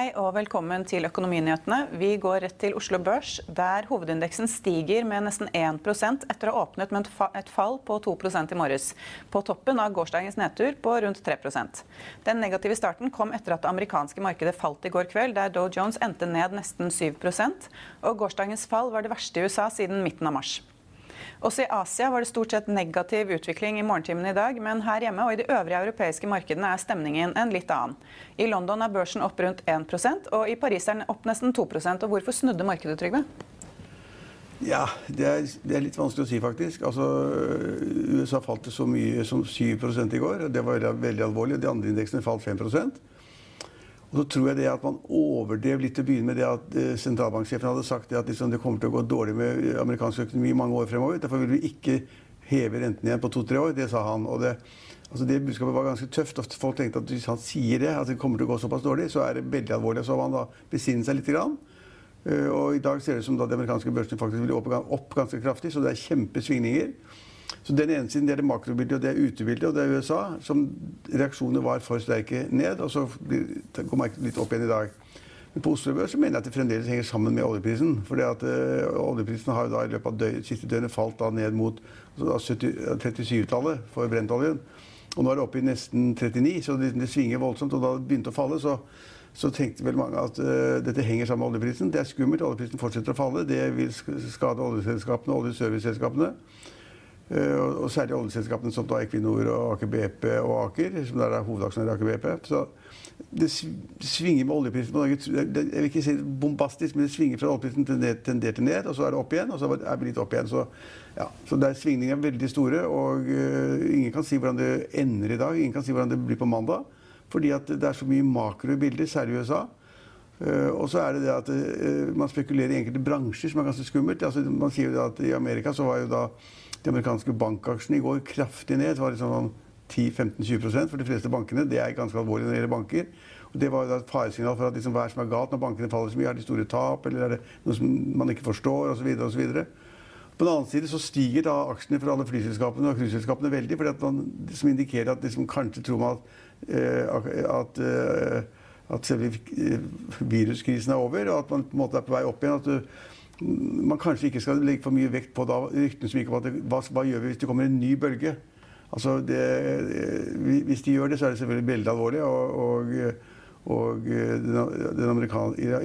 Hei og velkommen til Økonominyhetene. Vi går rett til Oslo Børs, der hovedindeksen stiger med nesten 1% etter å ha åpnet med et fall på 2% i morges. På toppen av gårsdagens nedtur på rundt 3% Den negative starten kom etter at det amerikanske markedet falt i går kveld, der Dow Jones endte ned nesten 7% og gårsdagens fall var det verste i USA siden midten av mars. Også i Asia var det stort sett negativ utvikling i morgentimene i dag, men her hjemme og i de øvrige europeiske markedene er stemningen en litt annen. I London er børsen opp rundt 1% og i Paris er den opp nesten 2% Og Hvorfor snudde markedet, Trygve? Ja, det er, det er, litt vanskelig å si, faktisk. Altså, USA falt så mye som 7 i går. og Det var veldig alvorlig. De andre indeksene falt 5 og så tror jeg det at man overdrev litt til å begynne med det at eh, sentralbanksjefen hadde sagt det at liksom det kommer til å gå dårlig med amerikansk økonomi i mange år fremover. Derfor vil vi ikke heve renten igjen på to-tre år. Det sa han. og det Altså det budskapet var ganske tøft. og Folk tenkte at hvis han sier det, at det kommer til å gå såpass dårlig, så er det veldig alvorlig. Så han da besinne seg litt. Grann. Eh, og i dag ser det ut som da de amerikanske børsene faktisk vil opp ganske kraftig, så det er kjempesvingninger. Så den ene siden det er det makrobildet, og det er utebildet, og det er USA. Som reaksjonene var for sterke ned, og så går markedet litt opp igjen i dag. Men på Oslo Børs mener jeg at det fremdeles henger sammen med oljeprisen. For uh, oljeprisen har i løpet av døgn, siste døgnet falt ned mot altså 37-tallet for brentoljen. Og nå er det oppe i nesten 39, så det, det svinger voldsomt. Og da det begynte å falle, så, så tenkte vel mange at uh, dette henger sammen med oljeprisen. Det er skummelt. Oljeprisen fortsetter å falle. Det vil skade oljeselskapene og oljeserviceselskapene. Eh, og særlig oljeselskapene som Equinor og Aker BP og Aker, som er hovedaksjonær i Aker BP. Så det svinger med oljeprisen. Jeg vil ikke si bombastisk, men det svinger fra oljeprisen til ned, og så er det opp igjen, og så er vi litt opp igjen. Så, ja. så der svingningene er veldig store, og uh, ingen kan si hvordan det ender i dag. Ingen kan si hvordan det blir på mandag. Fordi det er så mye makro i bildet, særlig i USA. Uh, og så er det det at uh, man spekulerer i enkelte bransjer som er ganske skummelt. Altså, man sier jo at I Amerika så var jo da de amerikanske bankaksjene i går kraftig ned. Det var liksom 10-15-20% for de fleste bankene. Det er ganske alvorlig når det gjelder banker. Og Det var et faresignal for at liksom, hva er som er galt når bankene faller så mye. Er de store tap, eller er det noe som man ikke forstår, osv. osv. På den annen side så stiger da aksjene for alle flyselskapene og cruiseselskapene veldig, fordi at man, som indikerer at liksom, kanskje tror man at, uh, at, uh, at selve viruskrisen er over, og at man på en måte er på vei opp igjen. at du, man kanskje ikke skal legge for mye vekt på da, ryktene som gikk om at hva, hva, gjør vi hvis det kommer en ny bølge? Altså det, hvis de gjør det, så er det selvfølgelig veldig alvorlig. Og, og, og den,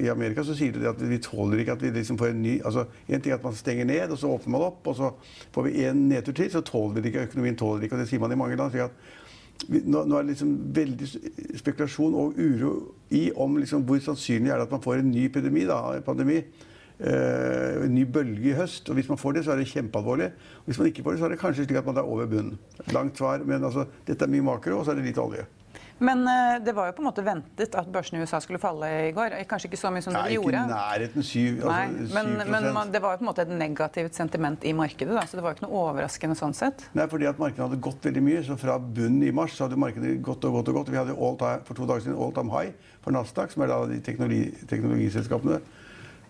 i Amerika så sier de at vi tåler ikke at vi liksom får en ny altså En ting er at man stenger ned, og så åpner man opp, og så får vi en nedtur til. Så tåler vi det ikke. Økonomien tåler det ikke. Og det sier man i mange land. nå, nå, er det liksom veldig spekulasjon og uro i om liksom hvor sannsynlig er det at man får en ny epidemi. Da, pandemi. En ny bølge i høst. og Hvis man får det, så er det kjempealvorlig. Og hvis man ikke får det, så er det kanskje slik at man er over bunnen. Langt svar, men altså, dette er mye makro, og så er det litt olje. Men uh, det var jo på en måte ventet at børsene i USA skulle falle i går. Kanskje ikke så mye som Nei, det gjorde. Ikke i nærheten syv, altså, Nei, men, men man, det var jo på en måte et negativt sentiment i markedet. Da, så det var jo ikke noe overraskende sånn sett. Nei, fordi at markedet hadde gått veldig mye. Så fra bunnen i mars så hadde markedet gått og gått og gått. Vi hadde time, for to dager siden all time high for Nasdaq, som er da de teknologi, teknologiselskapene.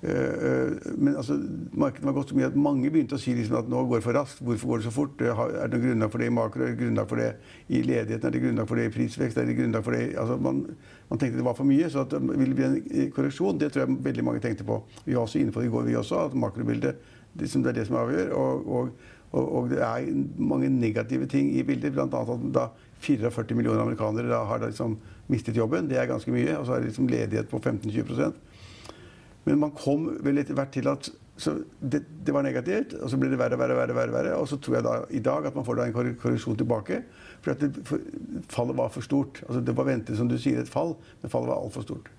Eh, eh, men altså, markedet var gått så mye at mange begynte å si liksom at nå går det for raskt. Hvorfor går det så fort? Er det noe grunnlag for det i makro? Er det grunnlag for det i ledigheten? Er det grunnlag for det i prisvekst? Er det grunnlag for det altså, man, man, tenkte det var for mye, så at det ville bli en korreksjon. Det tror jeg veldig mange tenkte på. Vi var også inne på det i går, vi også, at makrobildet liksom, det er det som avgjør. Og, og, og, og, det er mange negative ting i bildet. Bl.a. at da 44 millioner amerikanere da har da liksom mistet jobben. Det er ganske mye. Og så er det liksom ledighet på 15-20 Men man kom vel etter hvert til at det, det, var negativt, og så ble det verre og verre, verre, verre, verre. Og så tror jeg da i dag at man får da en korreksjon tilbake. For det, for, fallet var for stort. Altså Det var ventet, som du sier, et fall, men fallet var altfor stort.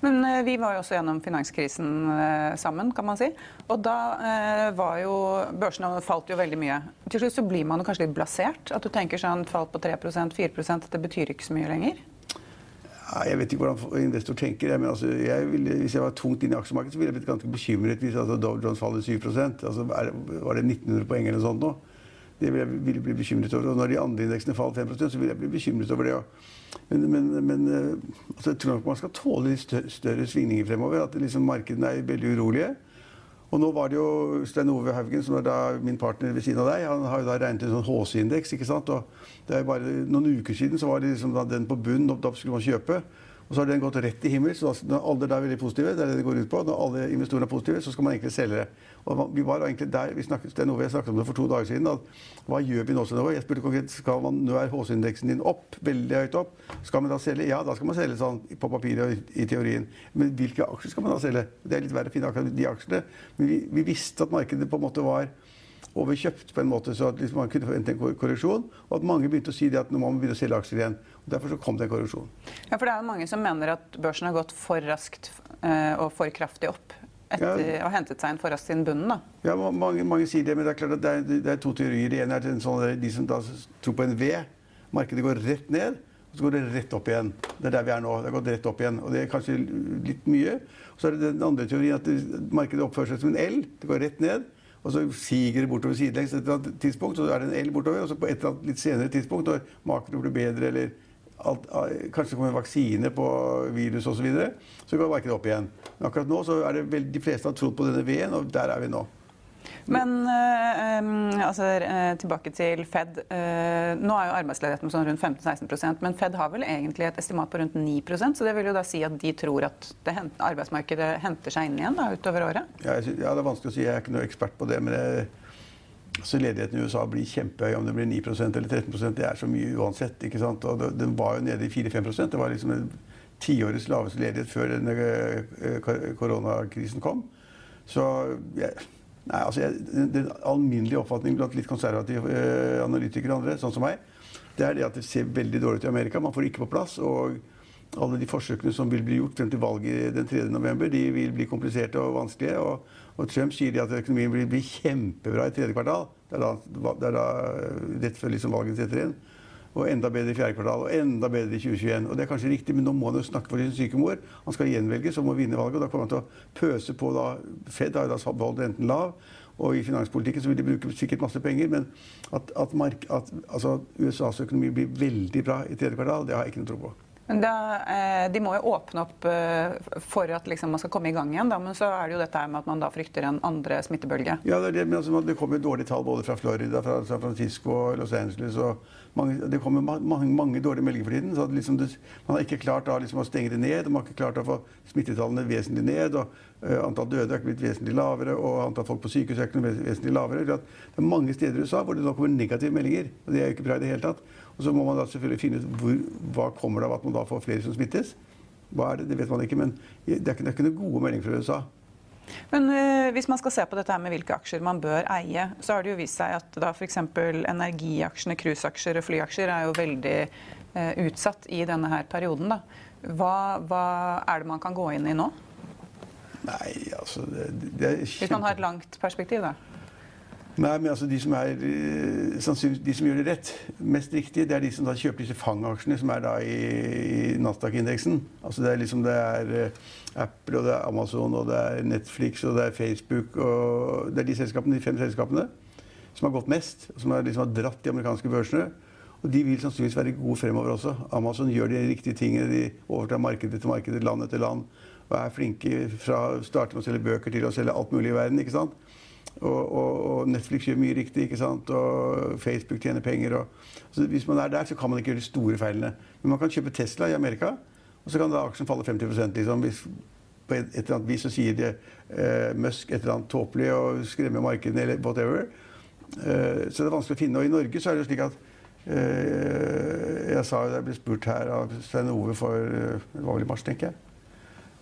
Men eh, vi var jo også gjennom finanskrisen eh, sammen, kan man si. Og da eh, var jo børsene falt jo veldig mye. Til slutt så blir man kanskje litt blasert? At du tenker sånn fall på 3% 4% det betyr ikke så mye lenger? Jeg vet ikke hvordan investor tenker. Men altså, jeg ville, hvis jeg var tungt inn i aksjemarkedet, så ville jeg blitt ganske bekymret hvis altså, Dow Jones faller 7 altså, er, Var det 1900 poeng eller noe sånt nå? Det ville jeg ville bli bekymret over. Og når de andre indeksene faller 5% så ville jeg bli bekymret over det. Men, men, men altså, jeg tror nok man skal tåle litt større svingninger fremover. At liksom, markedene er veldig urolige. Og nå var det jo Stein Ove Haugen, som er da min partner ved siden av deg, han har jo da regnet en sånn HC-indeks. ikke sant? Og det er bare Noen uker siden så var det liksom den på bunnen, og da skulle man kjøpe. Og så har den gått rett i himmels. så Når alle er veldig positive, det er det det går ut på, når alle investorene er positive, så skal man egentlig selge det. Og vi var egentlig der, vi snakket, det er noe vi snakket om det for to dager siden. at Hva gjør vi nå? Så nå? jeg spurte konkret skal man, Nå er HC-indeksen din opp, veldig høyt opp. Skal man da selge? Ja, da skal man selge sånn på papiret og i teorien. Men hvilke aksjer skal man da selge? Det er litt verre å finne akkurat de aksjene. Men vi, vi visste at markedet på en måte var overkjøpt på en måte, så at liksom man kunne forvente en korreksjon. Og at mange begynte å si at nå må man begynne å selge aksjer igjen. Og derfor så kom det en korreksjon. Ja, for det er mange som mener at børsen har gått for raskt uh, og for kraftig opp. Etter ja. ha hentet seg inn for raskt siden bunnen, da. Ja, mange, mange, sier det, men det er klart at det er, det er to teorier. Det ene er sånn, de som da tror på en V. Markedet går rett ned, og så går det rett opp igjen. Det er der vi er nå. Det har gått rett opp igjen. Og det er kanskje litt mye. Og så er det den andre teorien at markedet oppfører seg som en L. Det går rett ned. Og så siger det bortover sidelengs et eller annet tidspunkt, så er det en L bortover. Og så på et eller annet litt senere tidspunkt, når makro blir bedre, eller alt, kanskje kommer en vaksine på virus osv., så, videre, så går markedet opp igjen. Men akkurat nå så er det vel, de fleste har trodd på denne V-en, og der er vi nå. Men øh, altså, uh, tilbake til Fed. Nå er jo arbeidsledigheten sånn rundt 15-16 men Fed har vel egentlig et estimat på rundt 9% så det vil jo da si at de tror at hent, arbeidsmarkedet henter seg inn igjen da, utover året? Ja, jeg, ja, det er vanskelig å si. Jeg er ikke noe ekspert på det. men det, altså, Ledigheten i USA blir kjempehøy. Om det blir 9% eller 13% det er så mye uansett. ikke sant? Og Den var jo nede i 4-5% Det var liksom tiårets laveste ledighet før denne koronakrisen kom. Så jeg, Nei, altså, jeg, Den alminnelige oppfatningen blant litt konservative eh, analytikere og andre, sånn som meg, det er det at det ser veldig dårlig ut i Amerika. Man får det ikke på plass. og alle de forsøkene som vil bli gjort frem til valget den 3. november, de vil bli kompliserte og vanskelige. Og, og Trump sier at økonomien blir, blir kjempebra i tredje kvartal. Det er da, det er da rett før liksom valget setter inn og enda bedre i fjerde kvartal, og enda bedre i 2021. Og det er kanskje riktig, men nå må han jo snakke for sin syke mor. Han skal gjenvelges og må vinne valget. og Da kommer han til å pøse på da Fed har jo da beholdt renten lav. Og i finanspolitikken så vil de bruke sikkert masse penger, men at, at, mark, at altså, USAs økonomi blir veldig bra i tredje kvartal, det har jeg ikke noe tro på. Men da, eh, De må jo åpne opp eh, for at liksom, man skal komme i gang igjen. Da. Men så er det jo dette med at man da frykter en andre smittebølge. Ja, Det, det, altså, det kommer dårlige tall både fra Florida, fra San Francisco Los Angeles. og mange, Det kommer mange, mange dårlige meldinger for tiden. så liksom det, Man har ikke klart da, liksom, å stenge det ned. Man har ikke klart å få smittetallene vesentlig ned. og uh, Antall døde er ikke blitt vesentlig lavere, og antall folk på sykehus er ikke vesentlig lavere. Det er mange steder i USA hvor det nå kommer negative meldinger. og Det er jo ikke bra i det hele tatt. Og så må man da selvfølgelig finne ut hvor, hva kommer det av at man da får flere som smittes. Hva er det? Det vet man ikke, men det er ikke, det er ikke noen gode meldinger fra USA. Men uh, hvis man skal se på dette her med hvilke aksjer man bør eie, så har det jo vist seg at da f.eks. energiaksjene, cruiseaksjer og flyaksjer er jo veldig uh, utsatt i denne her perioden. da. Hva, hva, er det man kan gå inn i nå? Nei, altså det, det er kjempe... Hvis man har et langt perspektiv, da? Nei, men altså de som, er, eh, de som gjør det rett, mest riktig, det er de som kjøper disse fangaksjene som er i, i Nasdaq-indeksen. Altså det er liksom det er eh, Apple, og det er Amazon, og det er Netflix, og det er Facebook og Det er de selskapene, de fem selskapene som har gått mest, og som har, liksom dratt de amerikanske børsene. Og de vil sannsynligvis være gode fremover også. Amazon gjør de riktige tingene. De overtar markedet til markedet, land etter land. Og er flinke fra å starte med å selge bøker til å selge alt mulig i verden. ikke sant? Og, og, og, Netflix gjør mye riktig, ikke sant? og Facebook tjener penger. Og, så hvis man er der, så kan man ikke gjøre de store feilene. Men man kan kjøpe Tesla i Amerika, og så kan da aksjen falle 50% liksom, hvis på et, eller annet vis så sier det, uh, Musk et eller annet tåpelig og skremmer markedene eller whatever. Uh, så det er vanskelig å finne. Og i Norge så er det slik at uh, Jeg sa jeg ble spurt her av Svein Ove for det var vel i mars, tenker jeg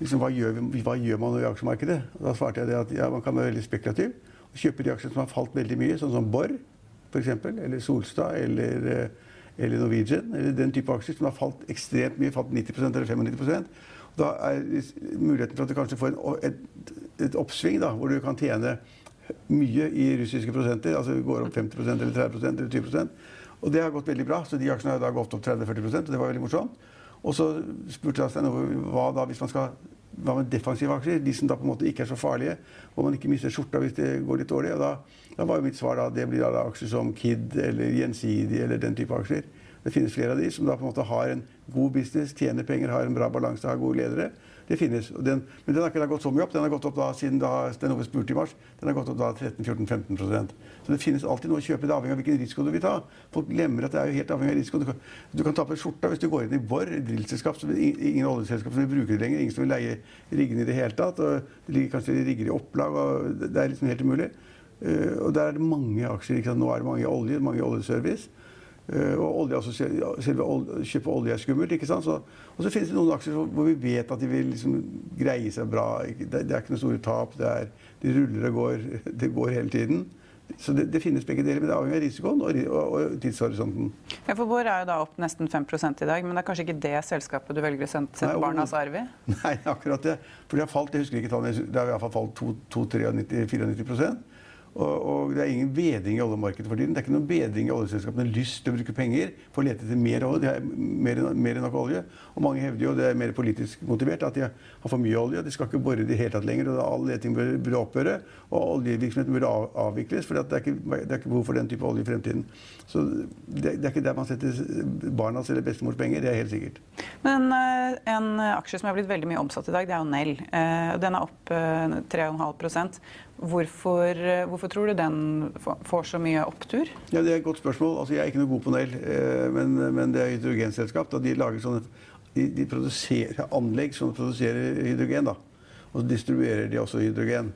liksom, hva, gjør vi, hva gjør man i aksjemarkedet? Og da svarte jeg det at ja, man kan være veldig spekulativ og kjøpe de aksjene som har falt veldig mye, sånn som Borr f.eks., eller Solstad eller, eh, eller, Norwegian. Eller den type aksjer som har falt ekstremt mye, falt 90% eller 95 Da er muligheten for at du kanskje får en, et, et, oppsving da, hvor du kan tjene mye i russiske prosenter, altså går opp 50% eller 30% eller 20% Og det har gått veldig bra, så de aksjene har da gått opp 30-40% og det var veldig morsomt. Og så spurte jeg Stein hva da hvis man skal hva med defensive aksjer? De som da på en måte ikke er så farlige, hvor man ikke mister skjorta hvis det går litt dårlig. Og da, da var jo mitt svar da det blir da aksjer som Kid eller Gjensidige eller den type aksjer. Det finnes flere av de som da på en måte har en god business, tjener penger, har en bra balanse, har gode ledere. Det finnes. Den, men den har ikke gått så mye opp. Den har gått opp da siden da den ble spurt i mars. Den har gått opp da 13-14-15% Så det finnes alltid noe å kjøpe. Det avhengig av hvilken risiko du vil ta. Folk glemmer at det er jo helt avhengig av risiko. Du kan, du kan tape skjorta hvis du går inn i Borr, drillselskap. Ingen oljeselskap som vil bruke det lenger. Ingen som vil leie riggene i det hele tatt. Og det ligger kanskje rigger i opplag. og Det er liksom helt umulig. Uh, og der er det mange aksjer. Nå er det mange olje, mange oljeservice. Eh, og olje, altså selve olje, kjøpe olje er skummelt. ikke sant? Så, og så finnes det noen aksjer hvor vi vet at de vil liksom greie seg bra. Det, er ikke noen store tap. Det er, de ruller og går. Det går hele tiden. Så det, det, finnes begge deler, men det avhenger av risikoen og, og, og tidshorisonten. Ja, for Vår er jo da opp nesten 5 i dag, men det er kanskje ikke det selskapet du velger å sette barnas arv i? Nei, akkurat det. For det har falt, jeg husker ikke tallene, det har i hvert fall falt 2-94 og, og, det er ingen bedring i oljemarkedet for tiden. Det er ikke noen bedring i oljeselskapene lyst til å bruke penger for å lete etter mer olje. De har mer, mer enn nok olje. Og mange hevder jo det er mer politisk motivert at de har for mye olje. De skal ikke bore det i hele tatt lenger. og All leting bør, bør opphøre. Og oljevirksomheten av, avvikles. For det det er, ikke, behov for den type olje i fremtiden. Så det, det er ikke der man setter barnas eller bestemors penger. Det er helt sikkert. Men uh, en aksje som er blitt veldig mye omsatt i dag, det er jo Nell. Uh, den er opp uh, 3,5 Hvorfor, hvorfor, tror du den får så mye opptur? Ja, det er et godt spørsmål. Altså, jeg er ikke noe god på Nell, eh, men, men, det er hydrogenselskap. De sånne, de, de produserer anlegg som produserer hydrogen. Da. Og så distribuerer de også hydrogen.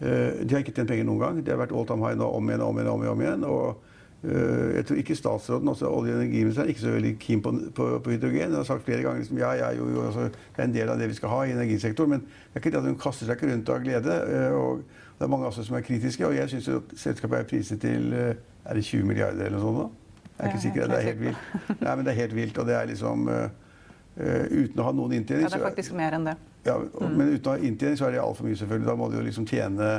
Eh, de har ikke tjent penger noen gang. Det har vært all time high nå om igjen igjen. om igjen, om igjen. Og Eh, jeg tror ikke statsråden, også olje- og energiministeren, er ikke så veldig keen på, på, på hydrogen. Hun har sagt flere ganger liksom, ja, ja, jo, jo, altså, det er en del av det vi skal ha i energisektoren. Men det er ikke det at hun kaster seg ikke rundt av glede. Eh, og det er mange også som er kritiske. Og jeg syns selskapet er priset til eh, er det 20 milliarder eller noe sånt. da? Jeg er ikke sikker. Det er helt vilt. Nei, men det er helt vilt. Og det er liksom uh, Uten å ha noen inntjening Ja, det er faktisk mer enn det. Ja, mm. Men uten å ha inntjening så er det altfor mye, selvfølgelig. Da må du jo liksom tjene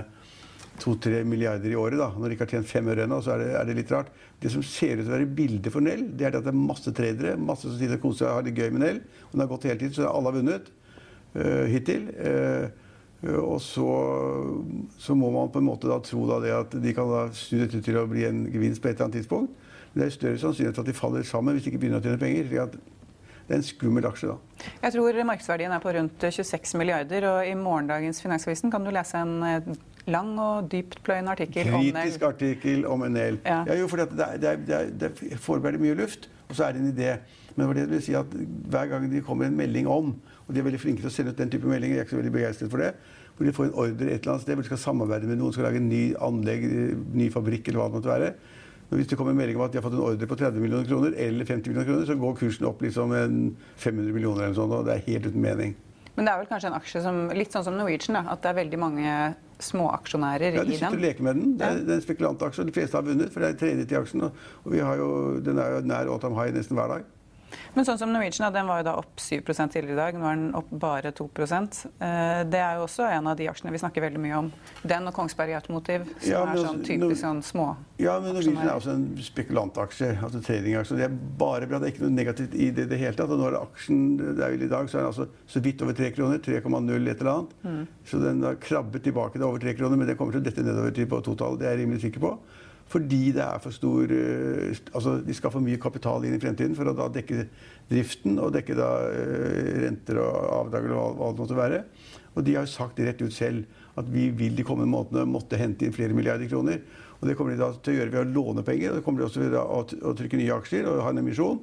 to-tre milliarder i året. da. Når de ikke har tjent fem øre ennå, så er det, er det, litt rart. Det som ser ut til å være bildet for Nell, det er at det er masse tradere masse som sitter og koser seg og har det gøy med Nell. Den har gått hele tiden, så alle har vunnet uh, hittil. Uh, og så, så, må man på en måte da tro da det at de kan da snu dette til å bli en gevinst på et eller annet tidspunkt. Men det er større sannsynlighet for at de faller sammen hvis de ikke begynner å tjene penger. Det er en skummel aksje, da. Jeg tror markedsverdien er på rundt 26 milliarder, og i morgendagens Finansavisen kan du lese en lang og dyptpløyende artikkel om Nell. Kritisk artikkel om NL. Ja. ja. jo, for det, det, det, det forbereder mye luft, og så er det en idé. Men det vil si at hver gang de kommer en melding om, og de er veldig flinke til å sende ut den type meldinger, jeg er ikke så veldig begeistret for det, hvor de får en ordre et eller annet sted hvor de skal samarbeide med noen, skal lage en ny anlegg, ny fabrikk eller hva det måtte være. Men hvis det kommer en melding om at de har fått en ordre på 30 millioner kroner eller 50 millioner kroner, så går kursen opp liksom en 500 millioner eller sånt, og det er helt uten mening. Men det er vel kanskje en aksje som, litt sånn som Norwegian, da, at det er veldig mange småaksjonærer ja, i den? Ja, de sitter og leker med den. Det er, det er en spekulantaksje. De fleste har vunnet, for det er tredje til aksjen. Og vi har jo, den er jo nær all time high nesten hver dag. Men sånn som Norwegian, den var jo da opp 7 tidligere i dag. Nå er den opp bare 2 eh, Det er jo også en av de aksjene vi snakker veldig mye om. Den og Kongsberg Automotiv, som ja, men, er sånn typisk sånn små Ja, men Norwegian er også en spekulantaksje. altså tradingaksje. Det er bare bra. Det er ikke noe negativt i det i det hele tatt. Og nå er aksjen det er vel i dag, så er den altså så vidt over 3 kroner. 3,0 et eller annet. Mm. Så den har krabbet tilbake til over 3 kroner, men det kommer til å dette nedover til på totallet. Det er jeg rimelig sikker på. Fordi det er for stor eh, Altså de skal få mye kapital inn i fremtiden for å da dekke driften og dekke da eh, renter og avdrag eller hva, det måtte være. Og de har jo sagt rett ut selv at vi vil de kommende månedene måtte hente inn flere milliarder kroner. Og det kommer de da til å gjøre ved å låne penger. Og det kommer de også ved å trykke nye aksjer og ha en emisjon.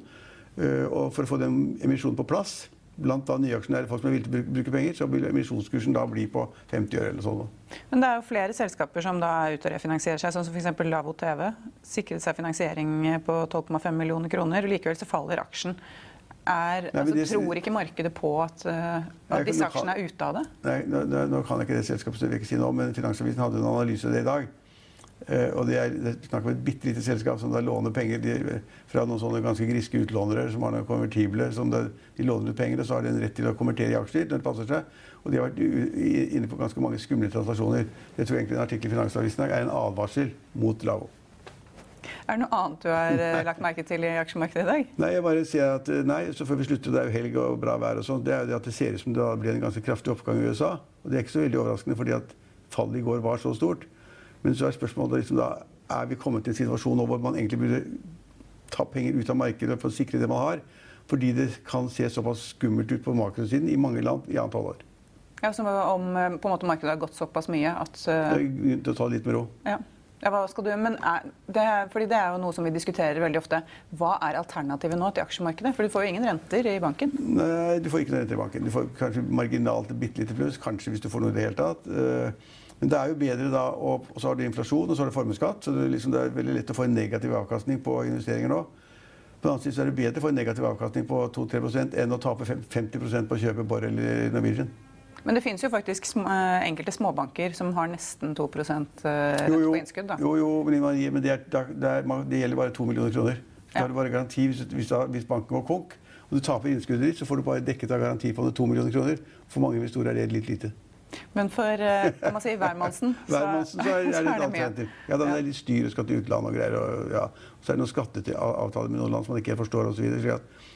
Eh, og for å få den emisjonen på plass blant da nyaksjonære folk som er villige til å bruke penger, så vil emisjonskursen da bli på 50 øre eller sånn. Men det er jo flere selskaper som da er ute og refinansierer seg, sånn som f.eks. Lavo TV. Sikret seg finansiering på 12,5 millioner kroner, og likevel så faller aksjen. er, nei, altså, det, tror ikke markedet på at, uh, at disse aksjene er ute av det? Nei, nå, nå, kan jeg ikke det selskapet, så jeg vil ikke si noe, men Finansavisen hadde en analyse av det i dag. Uh, og det er, det snakk om et bitte lite selskap som da låner penger de, fra noen sånne ganske griske utlånere som har noen konvertible. som da, De låner ut penger, og så har de en rett til å konvertere i aksjer når det passer seg. Og de har vært inne på ganske mange skumle transaksjoner. Jeg tror egentlig en artikkel i Finansavisen er en advarsel mot Lavo. Er det noe annet du har nei. lagt merke til i aksjemarkedet i dag? Nei, jeg bare sier at eh, nei, så før vi slutter, Det er jo helg og bra vær og sånn. Det er jo det at det ser ut som det blir en ganske kraftig oppgang i USA. Og det er ikke så veldig overraskende, fordi at fallet i går var så stort. Men så er spørsmålet liksom da Er vi kommet til en situasjon nå hvor man egentlig burde ta penger ut av markedet for å sikre det man har? Fordi det kan se såpass skummelt ut på makrosiden i mange land i antall år. Ja, Som om eh, på en måte markedet har gått såpass mye at uh... Det er å ta det litt med ro. Ja. Ja, hva skal du, men er, det, fordi det er jo noe som vi diskuterer veldig ofte. Hva er alternativet nå til aksjemarkedet? For du får jo ingen renter i banken. Nei, du får ikke noen renter i banken. Du får kanskje marginalt bitte lite pluss, kanskje hvis du får noe i det hele tatt. Eh, men det er jo bedre da, og så har du inflasjon og så har du formuesskatt. Så det liksom, det er veldig lett å få en negativ avkastning på investeringer nå. På den annen side så er det bedre å få en negativ avkastning på 2-3% enn å tape 50% på å kjøpe Borr eller Norwegian. Men det finnes jo faktisk sm eh, enkelte småbanker som har nesten 2 eh, rente på innskudd. Da. Jo, jo, men, det, er, det, er, det, gjelder bare 2 millioner kroner. Så ja. har du bare garanti hvis, hvis, hvis, banken går konk og du taper innskuddet ditt, så får du bare dekket av garantifondet 2 millioner kroner. For mange investorer er det litt lite. Men for eh, kan man si, hvermannsen så, så, er, er det et alternativ. Ja, det er litt styr og skal til utlandet og greier. Og, ja. Så er det noen skatteavtaler med noen land som man ikke forstår osv.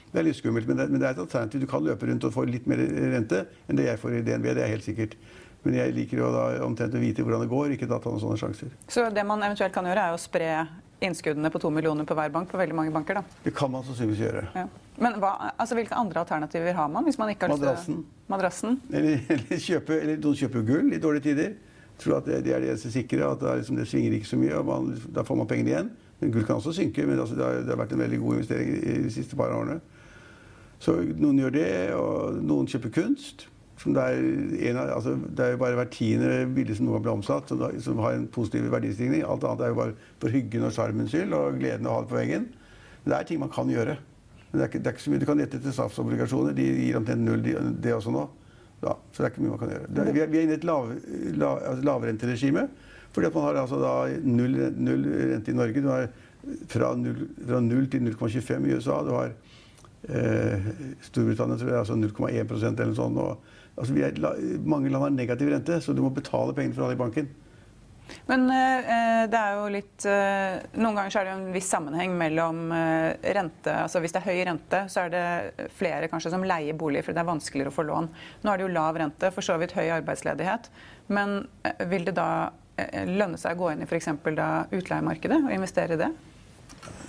Det er litt skummelt, men det, men det, er et alternativ. Du kan løpe rundt og få litt mer rente enn det jeg får i DNB. Det er helt sikkert. Men jeg liker jo da omtrent å vite hvordan det går, ikke da ta noen sånne sjanser. Så det man eventuelt kan gjøre, er å spre innskuddene på to millioner på hver bank på veldig mange banker? da? Det kan man sannsynligvis gjøre. Ja. Men hva, altså, hvilke andre alternativer har man? hvis man ikke har Madrassen. Madrassen? Eller, eller, kjøpe, eller noen kjøper gull i dårlige tider. Tror at det, det er det eneste sikre. at det, liksom, det, svinger ikke så mye, og man, da får man pengene igjen. Men gull kan også synke. Men altså, det, har, det, har, vært en veldig god investering i de siste par årene. Så noen gjør det, og noen kjøper kunst. Som det, er en, altså, det er jo bare hver tiende bilde som noen gang ble omsatt, som, som, har en positiv verdistigning. Alt annet er jo bare for hyggen og sjarmens skyld og gleden å ha det på veggen. Men det er ting man kan gjøre. Men det er ikke, det er ikke så mye. Du kan gjette etter statsobligasjoner. De gir omtrent null, de, det også nå. Ja, så det er ikke mye man kan gjøre. Er, vi, er, vi, er, inne i et lav, lav, altså lavrenteregime. Fordi man har altså null, null rente i Norge. Du har fra 0, til 0,25 i USA. Du har Eh, Storbritannia tror jeg altså 0,1% eller noe sånt. Altså er, mange land har negativ rente, så du må betale pengene for å ha det i banken. Men eh, det er jo litt eh, Noen ganger så er det jo en viss sammenheng mellom eh, rente altså Hvis det er høy rente, så er det flere kanskje som leier bolig fordi det er vanskeligere å få lån. Nå er det jo lav rente, for så vidt høy arbeidsledighet. Men eh, vil det da eh, lønne seg å gå inn i f.eks. utleiemarkedet og investere i det?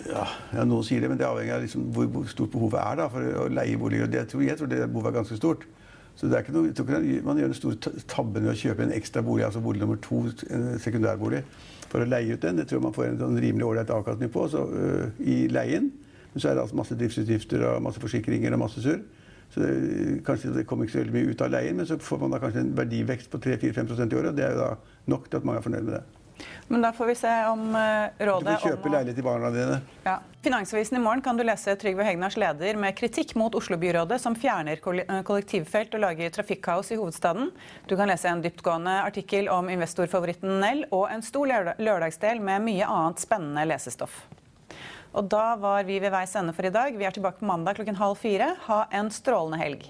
Ja, ja, noen sier det, men det avhenger av liksom hvor stort behovet er da, for å leie boliger. Det, jeg, tror, jeg tror det behovet er ganske stort. Så det er ikke noe, ikke Man gjør den store tabben ved å kjøpe en ekstra bolig, altså bolig nummer to, en sekundærbolig, for å leie ut den. Det tror jeg man får en sånn rimelig ålreit avkastning på så, uh, i leien. Men så er det altså masse driftsutgifter og masse forsikringer og masse surr. Så det, kanskje det kommer ikke så veldig mye ut av leien, men så får man da kanskje en verdivekst på 3-4-5% i året. og Det er jo da nok til at mange er fornøyd med det. Men da får vi se om uh, rådet Du får kjøpe leilighet til barna dine. Ja. Finansavisen i morgen kan du lese Trygve Hegnars leder med kritikk mot Oslo-byrådet, som fjerner eh, kollektivfelt og lager trafikkaos i hovedstaden. Du kan lese en dyptgående artikkel om investorfavoritten Nell og en stor lørdagsdel med mye annet spennende lesestoff. Og da var vi ved veis ende for i dag. Vi er tilbake på mandag klokken halv fire. Ha en strålende helg.